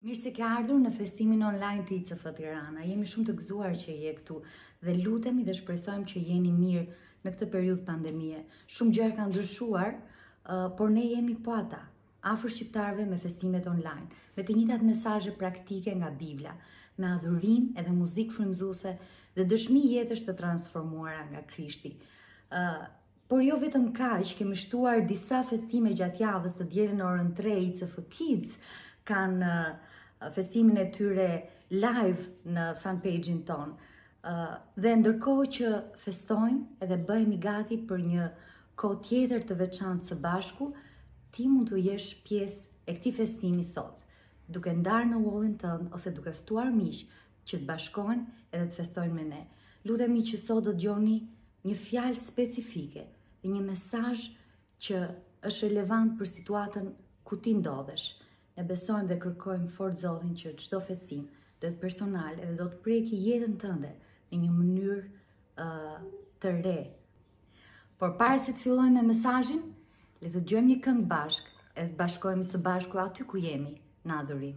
Mirë se ke ardhur në festimin online të ICF Tirana. Jemi shumë të gëzuar që je këtu dhe lutemi dhe shpresojmë që jeni mirë në këtë periudhë pandemie. Shumë gjëra kanë ndryshuar, por ne jemi po ata, afër shqiptarëve me festimet online, me të njëjtat mesazhe praktike nga Bibla, me adhurim edhe muzikë frymëzuese dhe dëshmi jetësh të transformuara nga Krishti. Por jo vetëm kaq, kemi shtuar disa festime gjatë javës të dielën në orën 3 ICF Kids kanë festimin e tyre live në fanpage-in tonë. Dhe ndërkohë që festojmë edhe bëhemi gati për një kohë tjetër të veçantë së bashku, ti mund të jesh pjesë e këtij festimi sot, duke ndarë në wallin tënd ose duke ftuar miq që të bashkohen edhe të festojnë me ne. Lutemi që sot do dëgjoni një fjalë specifike dhe një mesazh që është relevant për situatën ku ti ndodhesh. Ne besojmë dhe kërkojmë fort Zotin që çdo festim do jetë personal edhe do të preki jetën tënde në një mënyrë të re. Por para se të fillojmë me mesazhin, le të dëgjojmë një këngë bashkë, edhe të bashkohemi së bashku aty ku jemi në adhurim.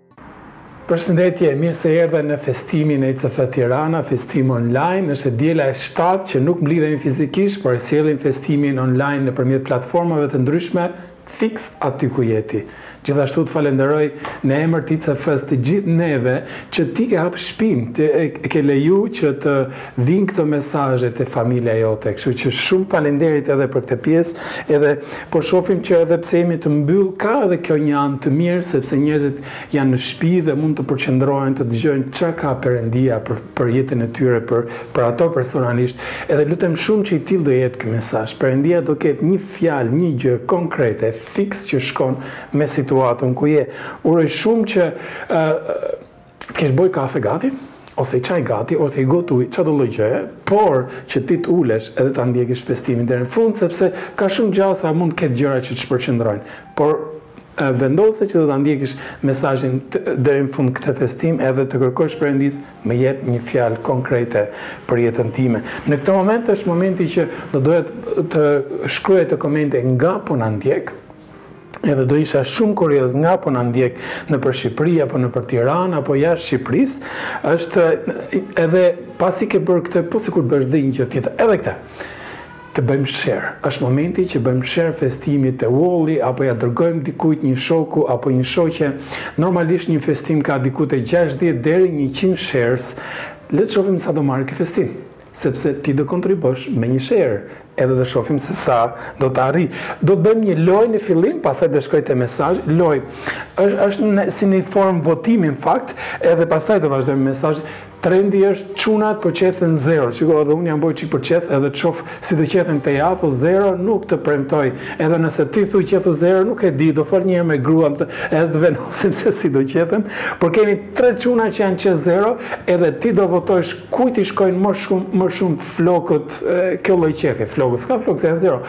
Përshëndetje, mirë se erdhe në festimin e ICF Tirana, festim online, është e diela e 7 që nuk mblidhemi fizikisht, por e sjellim festimin online nëpërmjet platformave të ndryshme, fiks aty ku je ti. Gjithashtu të falenderoj në emër të ICF-s të gjithë neve që ti ke hapë shpinë, e ke leju që të Vijnë këto mesazhe te familja jote, kështu që shumë faleminderit edhe për këtë pjesë, edhe po shofim që edhe pse jemi të mbyllë ka edhe kjo një anë të mirë sepse njerëzit janë në shpi dhe mund të përqendrohen të dëgjojnë ça ka Perëndia për për jetën e tyre për për ato personalisht edhe lutem shumë që i tillë do jetë ky mesazh Perëndia do ketë një fjalë një gjë konkrete fiks që shkon me situatën ku je uroj shumë që Kesh bo i kafe gati, ose i çaj gati, ose i gotë ujë, çado lloj gjëje, por që ti të ulesh edhe ta ndjekish festimin deri në fund, sepse ka shumë gjasa mund të ketë gjëra që të shpërqendrojnë, por vendose që do ta ndjekish mesazhin deri në fund këtë festim edhe të kërkosh Perëndisë më jep një fjalë konkrete për jetën time. Në këtë moment është momenti që do doja të shkruaje te komentet nga po na ndjek, Edhe do isha shumë kurioz nga po na ndjek nëpër Shqipëri apo nëpër Tiranë apo jashtë Shqipërisë, është edhe pasi ke bërë këtë, po sikur të bësh dhe një gjë tjetër, edhe këtë. Të bëjmë share. Është momenti që bëjmë share festimin te wall-i apo ia dërgojmë dikujt një shoku apo një shoqe. Normalisht një festim ka diku te gjashtëdhjetë deri njëqind shares. Le të shofim sa do marrë ky festim. Sepse ti do kontribosh me një share edhe do shofim se sa do të arrijë do të bëjmë një lojë në fillim pastaj do shkoj te mesazhi loja është është në si në formë votimi në fakt edhe pastaj do vazhdojmë me mesazhin trendi është çunat po qethen zero se edhe unë jam bërë çik për qeth edhe të shof si do qethem tani po zero nuk të premtoj edhe nëse ti thu qethu zero nuk e di do flas një herë me gruan edhe të venosim se si do qethem por kemi tre çuna që janë qeth zero edhe ti do votojsh Kujt i shkojnë më shumë flokët kjo lloj qethje, flokët s'ka flokë se janë zero.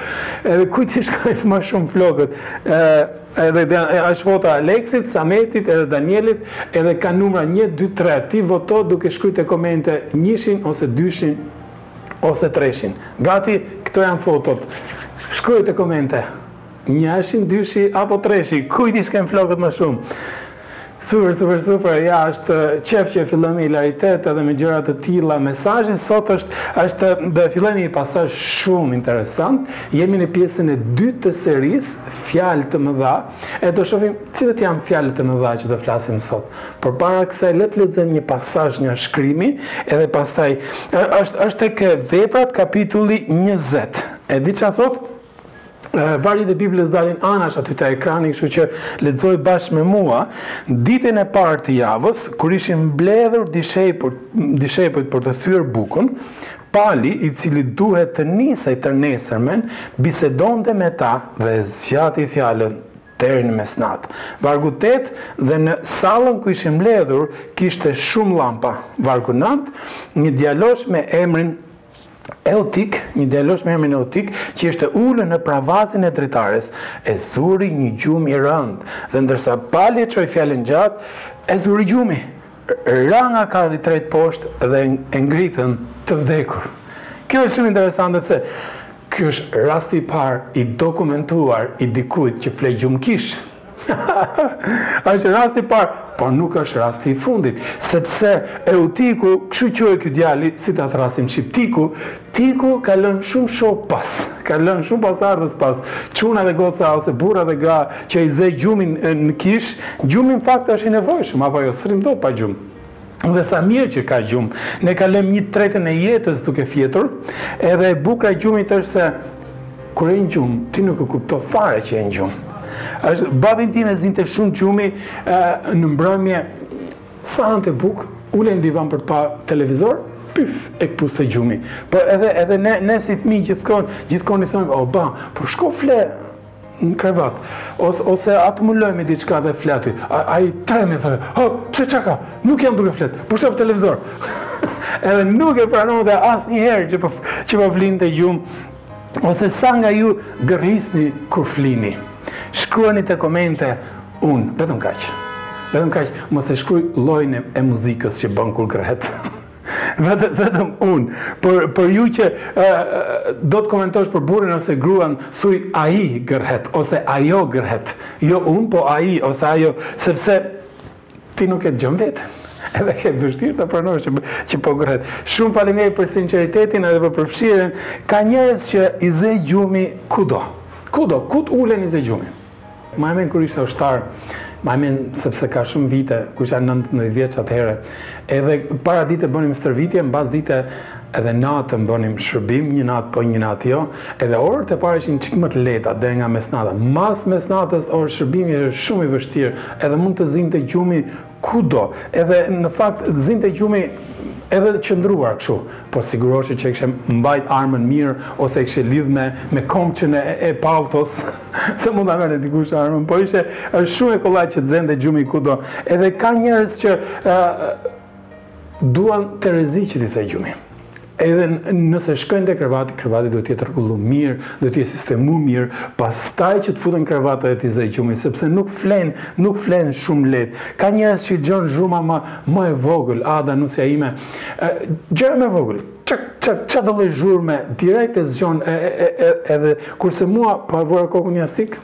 Edhe kujt i shkojnë më shumë flokët. Ë edhe është foto Aleksit, Sametit edhe Danielit, edhe kanë numra 1 2 3. Ti voto duke shkruajt te komente njëshin ose dyshin ose treshin. Gati, këto janë fotot. Shkruaj te komente. Njëshi, dyshi, apo treshi, kujt i shkojnë flokët më shumë? Super, super, super, ja, është qef që fillojmë me hilaritet edhe me gjëra të tilla. Mesazhi sot është, është do fillojmë me një pasazh shumë interesant. Jemi në pjesën e dytë të serisë, fjalë të mëdha, e do shofim cilat janë fjalët e mëdha që do flasim sot. Por para kësaj, le të lexojmë një pasazh nga shkrimi, edhe pasazhi, është, është tek Veprat kapitulli 20. E di ça thotë? Vargjet e Biblës dalin anash aty te ekrani, kështu që lexoji bashkë me mua. Ditën e parë të javës, kur ishin mbledhur dishepujt, dishepujt për të thyer bukën, Pali, i cili duhet të nisej të nesërmen, bisedonte me ta dhe zgjati fjalën deri në mesnatë. Vargu 8 dhe në sallën ku ishin mbledhur kishte shumë llampa. Vargu 9, një djalosh me emrin Eutik, një djalosh me emrin Eutik, që ishte ulur në pravazin e dritares, e zuri një gjumë i rëndë, dhe ndërsa Pali e çoi fjalën gjatë, e zuri gjumi. Ra nga kati i tretë poshtë dhe e ngritën të vdekur. Kjo është shumë interesante pse Ky është rasti i parë i dokumentuar i dikujt që fle gjumë në kishë. është rasti i parë, por nuk është rasti i fundit, sepse Eutiku, kështu quhej ky djali, si ta thrasim shqip, Tiku, Tiku ka lënë shumë shokë pas, ka lënë shumë pasardhës pas, çuna dhe goca ose burra dhe gra që i zë gjumi në kishë, gjumi në fakt është i nevojshëm, apo jo, s'rrimë dot pa gjumë. Dhe sa mirë që ka gjumë. Ne kalojmë një të tretën e jetës duke fjetur, edhe e bukra e gjumit është se kur je në gjumë, ti nuk e kupton fare që je në gjumë. Është babin tim e zinte shumë gjumi në mbrëmje sa hante bukë, ulej në divan për të parë televizor, pyf, e këpuste gjumi. Por edhe, edhe ne, ne si fmi gjithkon, gjithkon i thonim, o ba, por shko fle, Në krevat. Ose, ose hajt mo lëmi diçka dhe flet ti. Ai: pse më thua, hë, pse çka, nuk jam duke fjet, po shof televizor. Edhe nuk e pranon dhe asnjëherë që po, që po flinte gjumë. Ose sa nga ju gërhisni kur flini. Shkruani te komentet unë, vetëm kaq. Vetëm kaq, mos e shkruj llojin e muzikës që bën kur gërhet. Vetëm unë, për ju që do të komentosh për burrin ose gruan, thuj ai gërhet, ose ajo gërhet, jo unë, po ai, ose ajo, sepse ti nuk e dëgjon veten, edhe ke të vështirë ta pranosh që po gërhet. Shumë faleminderit për sinqeritetin edhe për përfshirjen, ka njerëz që i ze gjumi kudo, kudo, ku të ulen i ze gjumi. Maj mend kur isha ushtar, maj mend sepse ka shumë vite, kur isha 19 vjeç atëherë, edhe para dite bënim stërvitje, mbas dite edhe natën bënim shërbim, një natë po një natë jo, edhe orët e para ishin çik më të lehta deri nga mesnata. Mbas mesnatës orë shërbimi është shumë i vështirë, edhe mund të zinte gjumi Kudo, edhe në fakt zinte gjumi edhe qëndruar kështu, po siguroheshe që e kishe mbajt armën mirë ose e kishe lidh me me komçin e e palltos, se mund ta merrte dikush armën, po ishte është shumë e kollajt që të zinte gjumi kudo. Edhe ka njerëz që Duan të rrethanat që t'i zërë gjumi. Edhe nëse shkojnë te krevati, krevati duhet të jetë rregullu mirë, duhet të jetë sistemu mirë, pastaj që të futen krevat edhe t'i zërë gjumi, sepse nuk flen, nuk flen shumë lehtë. Ka njerëz që i zgjon zhurma më më e vogël, Ada nusja ime, gjëja më e vogël, çak çak çak çdo lloj zhurme direkt e zgjon edhe kurse mua po e vura kokën në jastëk.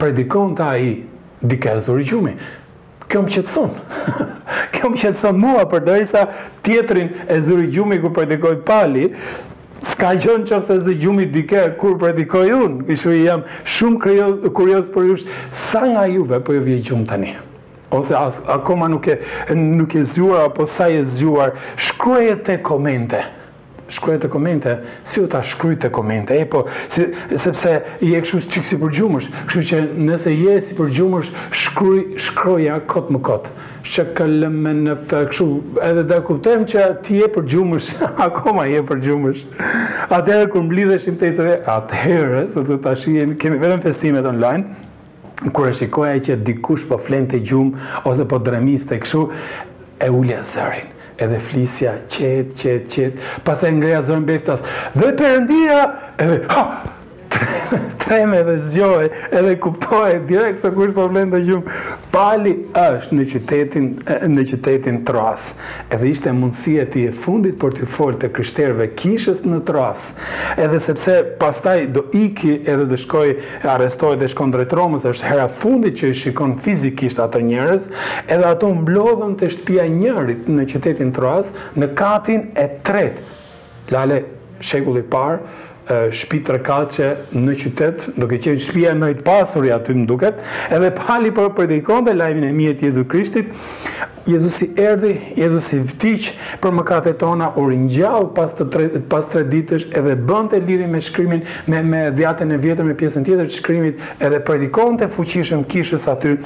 Predikonte ai dikë e zuri gjumi. Kjo më qetëson. Kjo më qetëson mua, përderisa tjetrin e zuri gjumi kur predikoj Pali, s'ka gjë në qoftë se zë gjumi dikë kur predikoj unë. Kështu që jam shumë krioz, kurioz për ju, sa nga juve po ju vjen gjumë tani? Ose as, akoma nuk e nuk je zgjuar apo sa je zgjuar? Shkruaje te komentet. Shkruaje te komentet, siç u tha shkruaje te komentet, e po, sepse je kështu çik si përgjumësh, kështu që nëse je si përgjumësh, shkruaj, shkroja kot më kot, që ka lëmë në fë, kështu, edhe do ta kuptojmë që ti je përgjumësh, akoma je përgjumësh, atëherë kur mblidheshin te ICF, atëherë, sepse tashi, kemi vetëm festimet online, Kur e shikoja që dikush po flente gjumë ose po dremiste kështu, e ulja zërin, edhe flisja qetë, qetë, qetë, pastaj e ngreja zërin beftas, Dhe Perëndia! edhe ha! trembej dhe zgjohej, edhe kuptohej direkt se kush po flente gjumë. Pali është në qytetin, në qytetin Troas, edhe ishte mundësia e tij e fundit për t'u folë të krishterëve kishës në Troas. Edhe sepse pastaj do iki edhe do shkojë arrestohet dhe shkon drejt Romës dhe është hera e fundit që i shikon fizikisht ato njerëz, edhe ato mblidhen te shtëpia e njërit në qytetin Troas në katin e tretë. Lale, shekulli i parë, shpi trekatshe në qytet, duhet qenë shpia e më të pasurit aty më duket, edhe Pali po predikonte lajmin e mirë të Jezu Krishtit, Jezusi erdhi, Jezusi vdiq për mëkatet tona, u ringjall pas të tre, pas tre ditësh edhe bënte lidhje me shkrimin me me dhjatën e vjetër me pjesën tjetër të shkrimit, edhe predikonte fuqishëm kishës aty.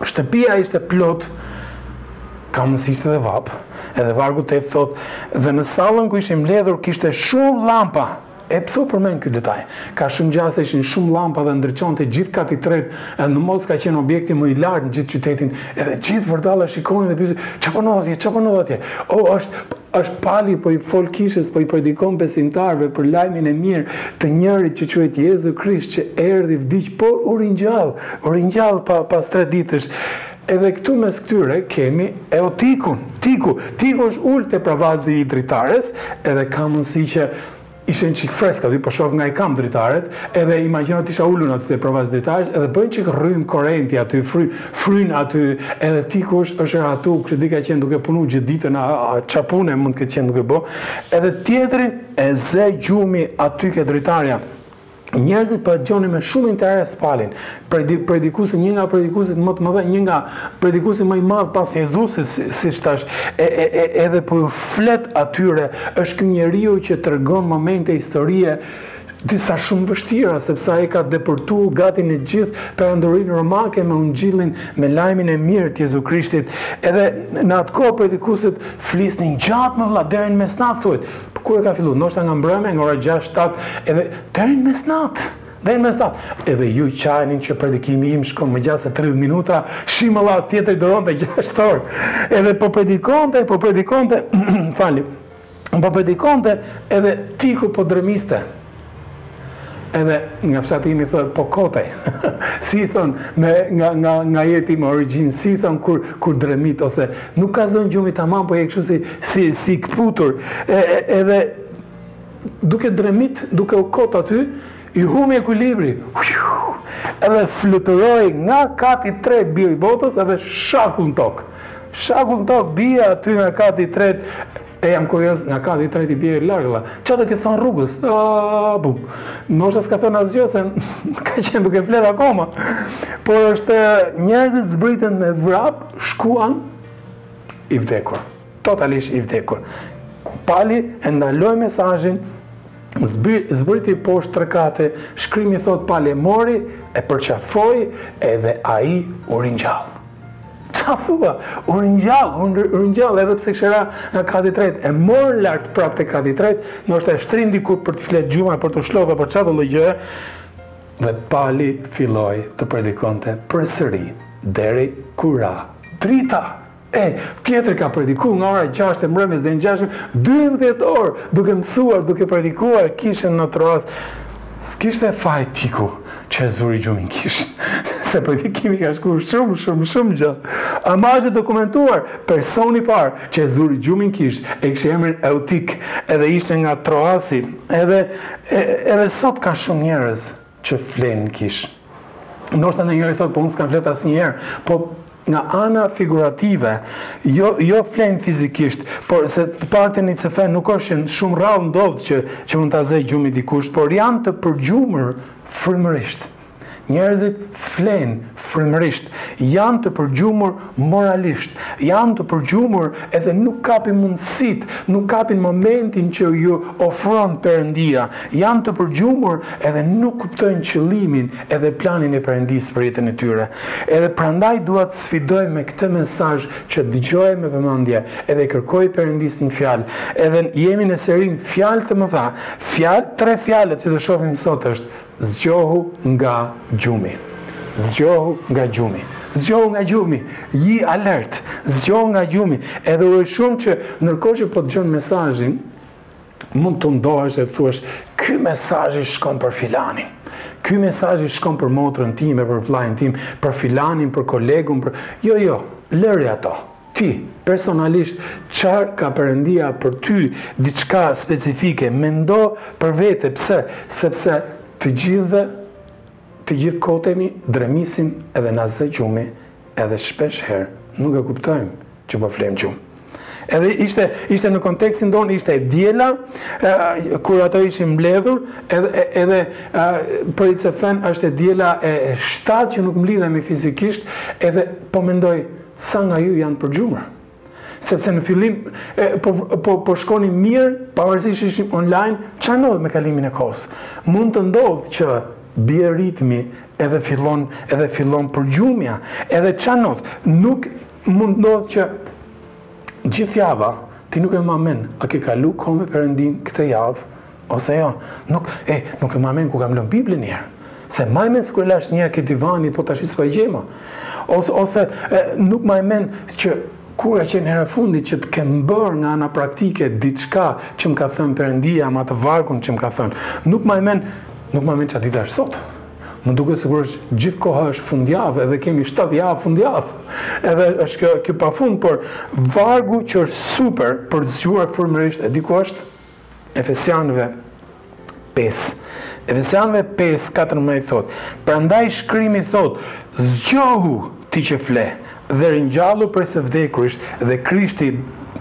Shtëpia ishte plot ka mundësi ishte dhe vapë, edhe vargu tetë thotë, dhe në sallën ku ishin mbledhur kishte shumë llampa. E pse u përmend ky detaj? Ka shumë gjasa ishin shumë llampa dhe ndriçonte gjithë kati i tretë e në mos ka qenë objekti më i lartë në gjithë qytetin edhe të gjithë vërdallë shikonin dhe pyesnin ça po ndodh atje ça po ndodh atje o është është Pali po i fol kishës po i predikon besimtarëve për lajmin e mirë të njërit që quhet Jezu Krisht që erdhi vdiq por u ringjall u ringjall pas tre ditësh Edhe këtu mes këtyre kemi Eutikun. Tiku, Tiku është ulë te pravazi i dritares, edhe ka mundësi që ishte çik fresk aty, po shoh nga i kam dritaret, edhe imagjino të isha ulur aty te pravazi dritares, edhe bën çik rrymë korenti aty, fry, fryn aty, edhe Tiku është rehatu, kush e di ka qenë duke punu gjithë ditën, ça pune mund të ketë qenë duke bë. Edhe tjetrin e ze gjumi aty ke dritarja. Njerëzit po e dëgjonin me shumë interes Palin, predikuesin, një nga predikuesit më të mëdhenj, një nga predikuesi më i madh pas Jezusit, siç thashë, edhe po u flet atyre, është ky njeriu që tregon momente historie disa shumë vështira, sepse ai ka depërtu gati në gjithë perandorinë romake me ungjillin, me lajmin e mirë të Jezu Krishtit. Edhe në atë kohë predikuesit flisnin gjatë mo vëlla, deri në mesnatë thuhet. Kur e ka filluar? Ndoshta nga mbrëmja, nga ora 6, 7, edhe deri në mesnatë. Deri në mesnatë. Edhe ju qaheni që predikimi im shkon më gjatë se 30 minuta, shi mo vlla tjetri duronte 6 orë. Edhe po predikonte, po predikonte, falni. Po predikonte edhe Tiku po dremiste. Edhe nga fshati im thonë po kotej. si i thon more nga nga nga jeti me origjinë, si i thon kur kur dremit ose nuk të ka zënë gjumi tamam po je kshu si si si i kputur. E, edhe duke dremit, duke u kot aty, i humi ekuilibri, edhe fluturoi nga kati i tretë biri i botës edhe shakull në tokë. Shakull në tokë, bie aty nga kati i tretë, E jam kurioz nga kati i tretë bie larg, vlla. Ça do ketë thonë rrugës? Aaaa, bu. Ndoshta s'ka thonë asgjë, se ka qenë duke fjet akoma. Poshtë njerëzit zbritën me vrap, shkuan i vdekur. Totalisht i vdekur. Pali e ndaloi mesazhin, zbriti poshtë tre kate, shkrimi thotë Pali e mori, e përqafoi edhe ai u ringjall. Ça thua? U ringjall, u ringjall edhe pse kish ra nga kati i tretë, e morën lartë prap te kati i tretë, ndoshta e shtrinë diku për të fjet gjumë, për t'u çlodh, për çdolloj gjëje, dhe Pali filloi të predikonte përsëri, deri kur ra drita, e, pothuajse ka prediku nga ora 6 e mbrëmjes deri në 6, 12 orë, duke mësuar, duke predikuar, kishën në Troas S'kishte faj Eutiku që e zuri gjumi n'kishë, se predikimi ka shku shumë, shumë, shumë gjatë. Ama është dokumentuar, personi i parë që e zuri gjumi n'kishë, e kishte emrin Eutik, edhe ishte nga Troasi, edhe, edhe sot ka shumë njerëz që flenë n'kishë. ndoshta ndonjëri thotë po unë s'kam fjet asnjëherë, po nga ana figurative, jo jo flenë fizikisht, por se të paktën n'ICF nuk është që shumë rrallë ndodh që që mund ta zëjë gjumi dikë, por janë të përgjumur frymërisht. Njerëzit flenë frymërisht, janë të përgjumur Moralisht, janë të përgjumur edhe nuk kapin mundësitë, nuk kapin momentin që ju ofron Perëndia. Janë të përgjumur edhe nuk kuptojnë qëllimin edhe planin e Perëndisë për jetën e tyre. Edhe prandaj dua të sfidoj me këtë mesazh që dëgjoje me vëmendje edhe kërkoji Perëndisë një fjalë. Edhe jemi në serinë Fjalë të mëdha. Fjalë, tre fjalët që do shohim sot është, Zgjohu nga gjumi. Zgjohu nga gjumi. Zgjohu nga gjumi. Ji alert. Zgjohu nga gjumi. Edhe dua shumë që ndërkohë që po dëgjon mesazhin, mund tundohesh e të thuash, ky mesazh i shkon për filanin. Ky mesazh i shkon për motrën time, për vllain tim, për filanin, për kolegun, për Jo, jo, lëri ato. Ti, personalisht, çfarë ka Perëndia për ty, diçka specifike, mendo për vete, pse, sepse të gjithëve, të gjithë kotemi, dremisim edhe na zë gjumi, edhe shpesh herë nuk e kuptojmë që po flemë gjumë. Edhe ishte, ishte në kontekstin tonë, ishte e diela, kur ata ishin mbledhur, edhe, edhe për ta thënë, është e diela e shtatë që nuk mblidhemi fizikisht, edhe po mendoj, Sa nga ju janë përgjumur? Sepse në fillim po, po, po shkonim mirë, pavarësisht ishim online, çfarë ndodh me kalimin e kohës? Mund të ndodhë që bie ritmi edhe fillon edhe fillon përgjumja, edhe çfarë ndodh? Nuk mund të ndodhë që gjithë java ti nuk e mba mend, a ke kalu kohë me Perëndinë këtë javë? Ose jo, nuk, e, nuk e mba mend ku kam lënë Biblën njëherë. S'e mbaj mend se ku e lashë njëherë ke divani, po tashti s'po e gjej ma. Ose, ose e, nuk mbaj mend që kur ka qenë hera e fundit që të kem bërë nga ana praktike diçka që më ka thënë Perëndia, me atë vargun që më ka thënë. Nuk mbaj mend, nuk mbaj mend ça dite është sot. Më duket sikur është gjithë koha është fundjavë edhe kemi 7 javë fundjavë. Edhe është kjo, kjo pafund, por vargu që është super për të zgjuar frymërisht e diku është Efesianëve 5. Efesianëve 5, 14 thotë, prandaj shkrimi thotë, zgjohu ti që fle, dhe ringjallu prej së vdekurish, dhe Krishti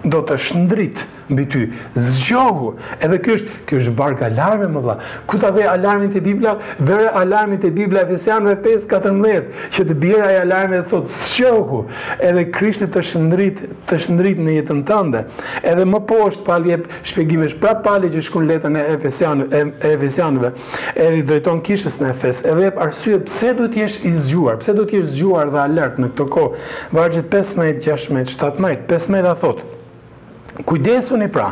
do të shndrisë mbi ty, zgjohu, edhe kjo është, kjo është varg alarm, o vëlla, kur ta vësh alarmin te Bibla, vëre alarmin te Bibla, Efesianëve 5, 14, që të bjerë ai alarmi dhe thotë, zgjohu, edhe Krishti të shndrit të shndrit në jetën tënde. Edhe më poshtë Pali jep shpjegim, është pra Pali që shkruan letrën e Efesianëve, ia drejton kishës në Efes, edhe jep arsye pse duhet të jesh i zgjuar, pse duhet të jesh zgjuar dhe alert në këtë kohë. Vargjet pesëmbëdhjetë, gjashtëmbëdhjetë, shtatëmbëdhjetë, pesëmbëdhjeta thotë, Kujdesuni pra,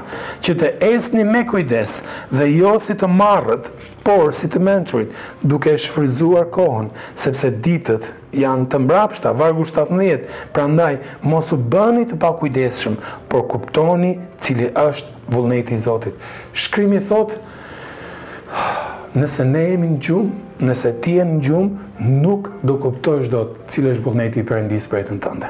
që të ecni me kujdes dhe jo si të marrët, por si të mençurit, duke e shfrytëzuar kohën, sepse ditët Janë të mbrapshta, vargu shtatëmbëdhjetë, prandaj mos u bëni të pakujdesshëm, por kuptoni cili është vullneti i Zotit. Shkrimi thotë, Nëse ne jemi në gjumë, nëse ti je në gjumë, nuk do kuptosh dot cili është vullneti i Perëndisë për jetën tënde.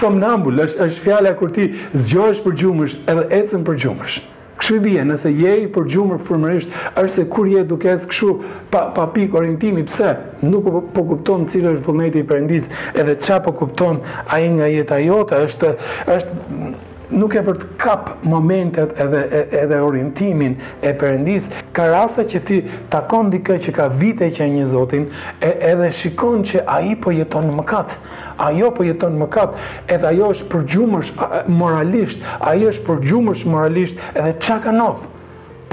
Somnambul është është fjala kur ti zgjohesh përgjumësh edhe ecën përgjumësh. Kështu i bie, nëse je i përgjumur frymërisht, është sikur je duke ecë kështu pa pa pikë orientimi, pse? Nuk po, po kupton cili është vullneti i Perëndisë, edhe ça po kupton ai nga jeta jote, është është nuk je për të kap momentet edhe edhe orientimin e Perëndisë. Ka raste që ti takon dikë që ka vite që e njeh Zotin, e edhe shikon që ai po jeton në mëkat. Ajo po jeton në mëkat edhe ajo është përgjumësh moralisht, ai është përgjumësh moralisht edhe ça ka ndodh?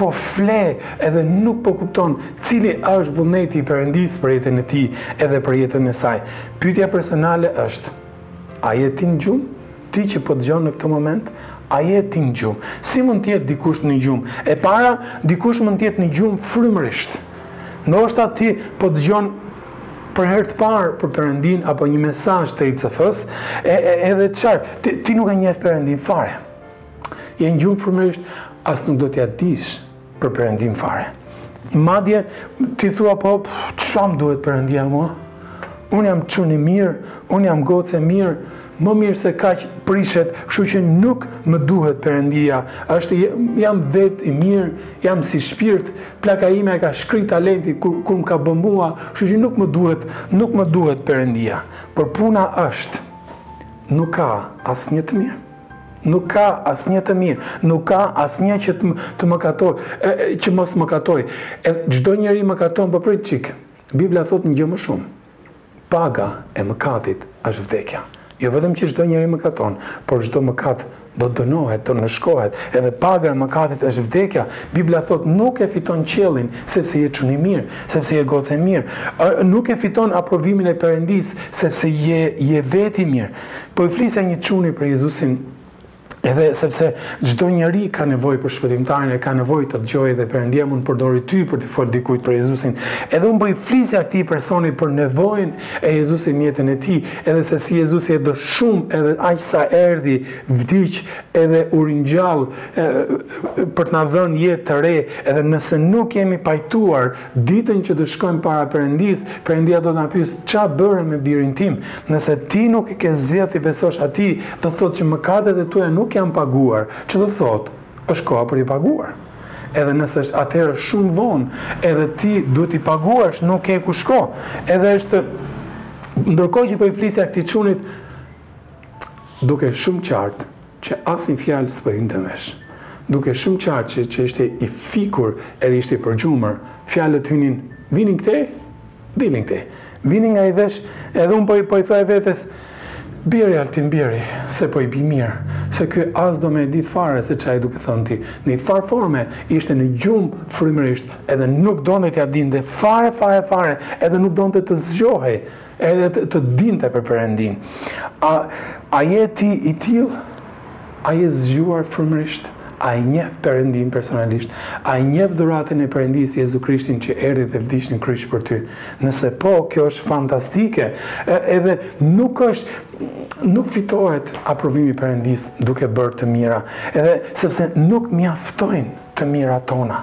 Po fle edhe nuk po kupton cili është vullneti i Perëndisë për jetën e tij edhe për jetën e saj. Pyetja personale është, a je ti në gjumë? Ti që po dëgjon në këtë moment, a je ti në gjumë? Si mund të jetë dikush në gjumë? E para, dikush mund të jetë në gjumë frymërisht. Ndoshta ti po dëgjon për herë të parë për Perëndinë apo një mesazh të ICF-s, e, e, edhe çfarë, ti, ti nuk e njeh Perëndinë fare. Je në gjumë frymërisht, as nuk do t'ia dish për perëndinë fare. Madje ti thua po ça m'duhet perëndia mua? Unë jam çun i mirë, unë jam gocë e mirë, më mirë se kaq prishet, kështu që nuk më duhet perëndia. Është jam vet i mirë, jam si shpirt, plaka ime e ka shkri talentin kur kur më ka bë mua, kështu që nuk më duhet, nuk më duhet perëndia. Por puna është nuk ka asnjë të mirë. Nuk ka asnjë të mirë, nuk ka asnjë që të mëkatojë, që mos mëkatojë. Çdo njeri mëkaton, por prit çik. Bibla thotë një gjë më shumë. Paga e mëkatit është vdekja. Jo vetëm që çdo njeri mëkaton, por çdo mëkat do dënohet, do ndëshkohet. Edhe paga e mëkatit është vdekja. Bibla thotë nuk e fiton qiellin sepse je çun i mirë, sepse je gocë e mirë. Nuk e fiton aprovimin e Perëndisë sepse je je vetë i mirë. Po i flisja një çuni për Jezusin, edhe sepse çdo njeri ka nevojë për shpëtimtarin, e ka nevojë të dëgjojë dhe Perëndia mund të përdori ty për të fol dikujt për Jezusin. Edhe unë po i flisja këtij personi për nevojën e Jezusit në jetën e tij, edhe se si Jezusi e do shumë edhe aq sa erdhi, vdiq edhe u ringjall për të na dhënë jetë të re, edhe nëse nuk jemi pajtuar Ditën që të shkojmë para Perëndisë, Perëndia do të na pyesë ça bëre me birin tim. Nëse ti nuk e ke zgjedh t'i besosh atij, do të thotë që mëkatet e tua nuk janë paguar, që do të thotë, është koha për t'i paguar. Edhe nëse është atëherë shumë vonë, edhe ti duhet t'i paguash, nuk ke ku shko. Edhe është ndërkohë që po i flisja këtij çunit dukej shumë qartë, Që asnjë fjalë s'po hynte në vesh. Dukej shumë qartë që ishte i fikur edhe ishte i përgjumur. Fjalët hynin, vinin këtej, dilnin këtej. Vinin nga një vesh, edhe unë po i po i thoja vetes, Bjeri Altin, bjeri, se po i bi mirë, se ky as do me e ditë fare se ça je duke thënë ti. Në një farë forme ishte në gjumë frymërisht edhe nuk donte t'ia dinte fare, fare, fare, edhe nuk donte të zgjohej. Edhe të, të dinte për Perëndinë. A je ti i tillë? A je zgjuar frymërisht? A e njef Perëndinë personalisht? A e njef dhuratën e Perëndisë Jezu Krishtin që erdhi dhe vdiq në kryq për ty? Nëse po, kjo është fantastike. Edhe nuk është nuk fitohet aprovimi i Perëndisë duke bërë të mira, edhe sepse nuk mjaftojnë të mirat tona.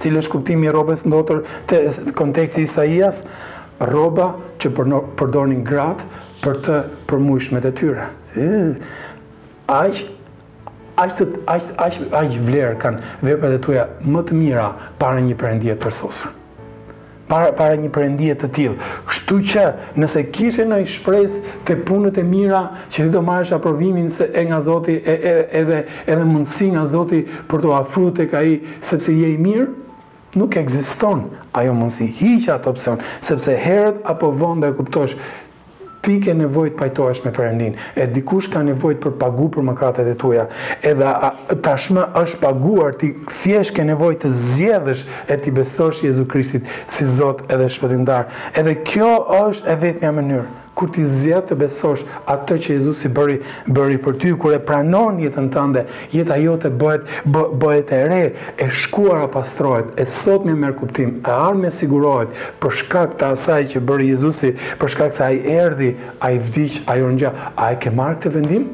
Cili është kuptimi i rrobës ndotur te konteksti Isaias? Rroba që përdornin gratë për të përmujshmet e tyre. Aq, aq vlerë kanë veprat e tuja më të mira para një perëndie të përsosur. para një perëndie të tillë. Kështu që nëse kishe ndonjë shpresë te punët e mira që ti do marrësh aprovimin se e nga Zoti e, e, edhe edhe mundësi nga Zoti për t'u afru tek ai sepse je i mirë, nuk ekziston ajo mundësi. Hiq atë opsion, sepse herët apo vonë do e kuptosh Ti ke nevojë të pajtohesh me Perëndinë, e dikush ka nevojë për pagu për mëkatet e tuja, edhe tashmë është paguar, ti thjesht ke nevojë të zgjedhësh e t'i besosh Jezu Krishtit si Zot edhe Shpëtimtar, edhe kjo është e vetmja mënyrë, kur ti zgjedh të besosh atë që Jezusi bëri bëri për ty, kur e pranon jetën tënde, Jeta jote bëhet bëhet e re, e shkuara pastrohet, e sotmja merr kuptim, e ardhmja sigurohet, për shkak të asaj që bëri Jezusi, për shkak se Ai erdhi, Ai vdiq, Ai u ringja. A e ke marrë këtë vendim?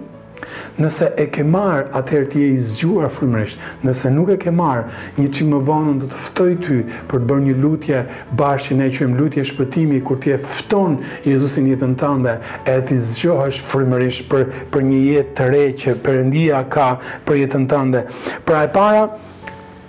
Nëse e ke marrë, atëherë ti je i zgjuar frymërisht. Nëse nuk e ke marrë, një çik më vonë unë do të ftoj ty për të bërë një lutje Bashkë që ne e qujmë lutje shpëtimi kur ti e fton Jezusin jetën tënde, edhe ti zgjohesh frymërisht për për një jetë të re që Perëndia ka për jetën tënde. Pra e para,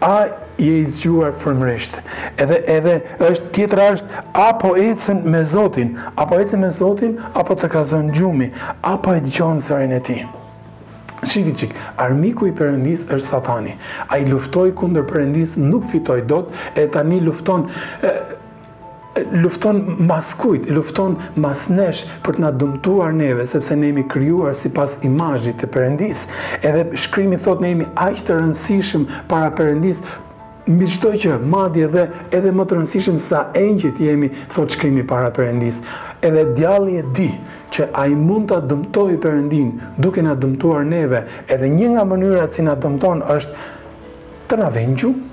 a je i zgjuar frymërisht? Edhe edhe është tjetra është apo ecën me Zotin, apo ecën me Zotin, apo të ka zënë gjumi, apo e dëgjon zërin e tij. Shifi çik, armiku i Perëndisë është Satani. Ai luftoi kundër Perëndisë, nuk fitoi dot, e tani lufton e, lufton mas kujt, lufton mas nesh për të na dëmtuar neve, sepse ne jemi krijuar sipas imazhit të Perëndisë. Edhe shkrimi thotë ne jemi aq të rëndësishëm para Perëndisë Mbi çdo gjë, madje dhe edhe më të rëndësishëm sa engjëjt jemi, thotë shkrimi para Perëndisë. Edhe djalli e di që ai mund ta dëmtojë Perëndinë duke na dëmtuar neve, edhe një nga mënyrat si na dëmton është të na vejë në gjumë.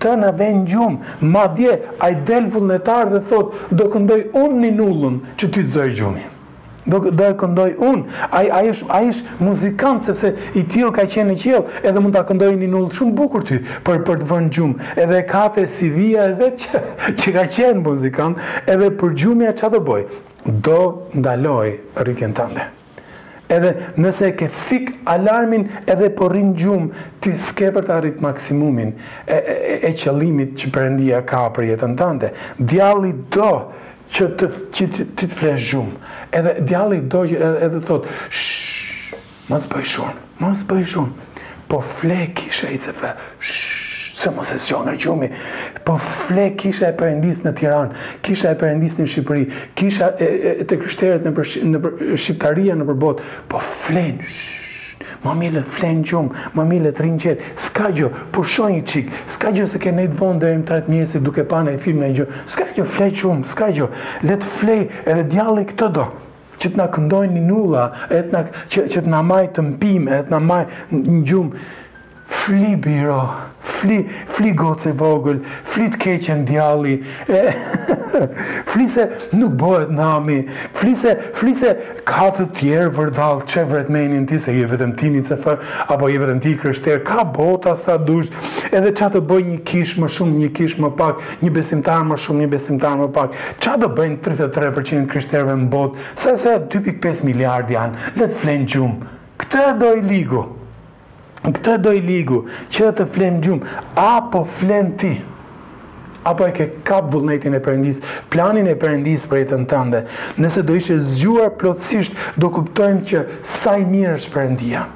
Të na vejë në gjumë. Madje ai del vullnetar dhe thotë, "Do këndoj unë ninullën që ty të zojë gjumi." Do do e këndojë. Ai ai është ai është muzikant sepse i tillë ka qenë në qiell, edhe mund ta këndojë ninull shumë bukur ty për për të vënë n'gjumë. Edhe e ka te CV-ja e vet që, që ka qenë muzikant, edhe përgjumja ça do bëjë? Do ndalojë rritjen tënde. Edhe nëse e ke fik alarmin edhe po rri n'gjumë, ti s'ke për të arrit maksimumin e, e, e qëllimit që Perëndia ka për jetën tënde. Djalli do Që të ti të flesh gjumë. Edhe djalli do gjë edhe edhe thotë, shh, mos bëj zhurmë, mos bëj zhurmë. Po fle kisha ICF, shh, se mos e zgjon nga gjumi. Po fle kisha e Perëndisë në Tiranë, kisha e Perëndisë në Shqipëri, kisha e, e, e të krishterët nëpër, nëpër shqiptaria nëpër botë. Po flenë, shh. Ma mirë le t'flenë gjumë, ma mirë le të rrinë qetë, s'ka gjë, pusho një çikë, s'ka gjë se ke nejtë vonë deri më tre të mjesit duke pa nej film, nej gjë, s'ka gjë, fle gjumë, s'ka gjë, le të flejë edhe djali këtë do, që të na këndojë ninulla, që të na majë të mpimë, edhe të na majë në gjumë, Fli biro, fli, fli gocë e vogël, fli të keqen djalli, e, fli se nuk bëhet nami, fli se, fli se ka të tjerë vërdallë, ç'e vret menjen ti se je vetëm ti në ICF, apo je vetëm ti i krishterë, ka bota sa t'dush, edhe ça do bëjë një kishë më shumë, një kishë më pak, një besimtar më shumë, një besimtar më pak, ça do bëjnë tridhjetë e tre për qind e krishterëve në botë, sa se dy pikë pesë miliardë janë, le të flenë gjumë. Këtë e do i ligu. Këtë e do i ligu, që edhe të flenë gjumë, a po fle ti, apo e ke kap vullnetin e Perëndisë, planin e Perëndisë për jetën tënde, nëse do ishe zgjuar plotësisht, do kuptoje që sa i mirë është Perëndia,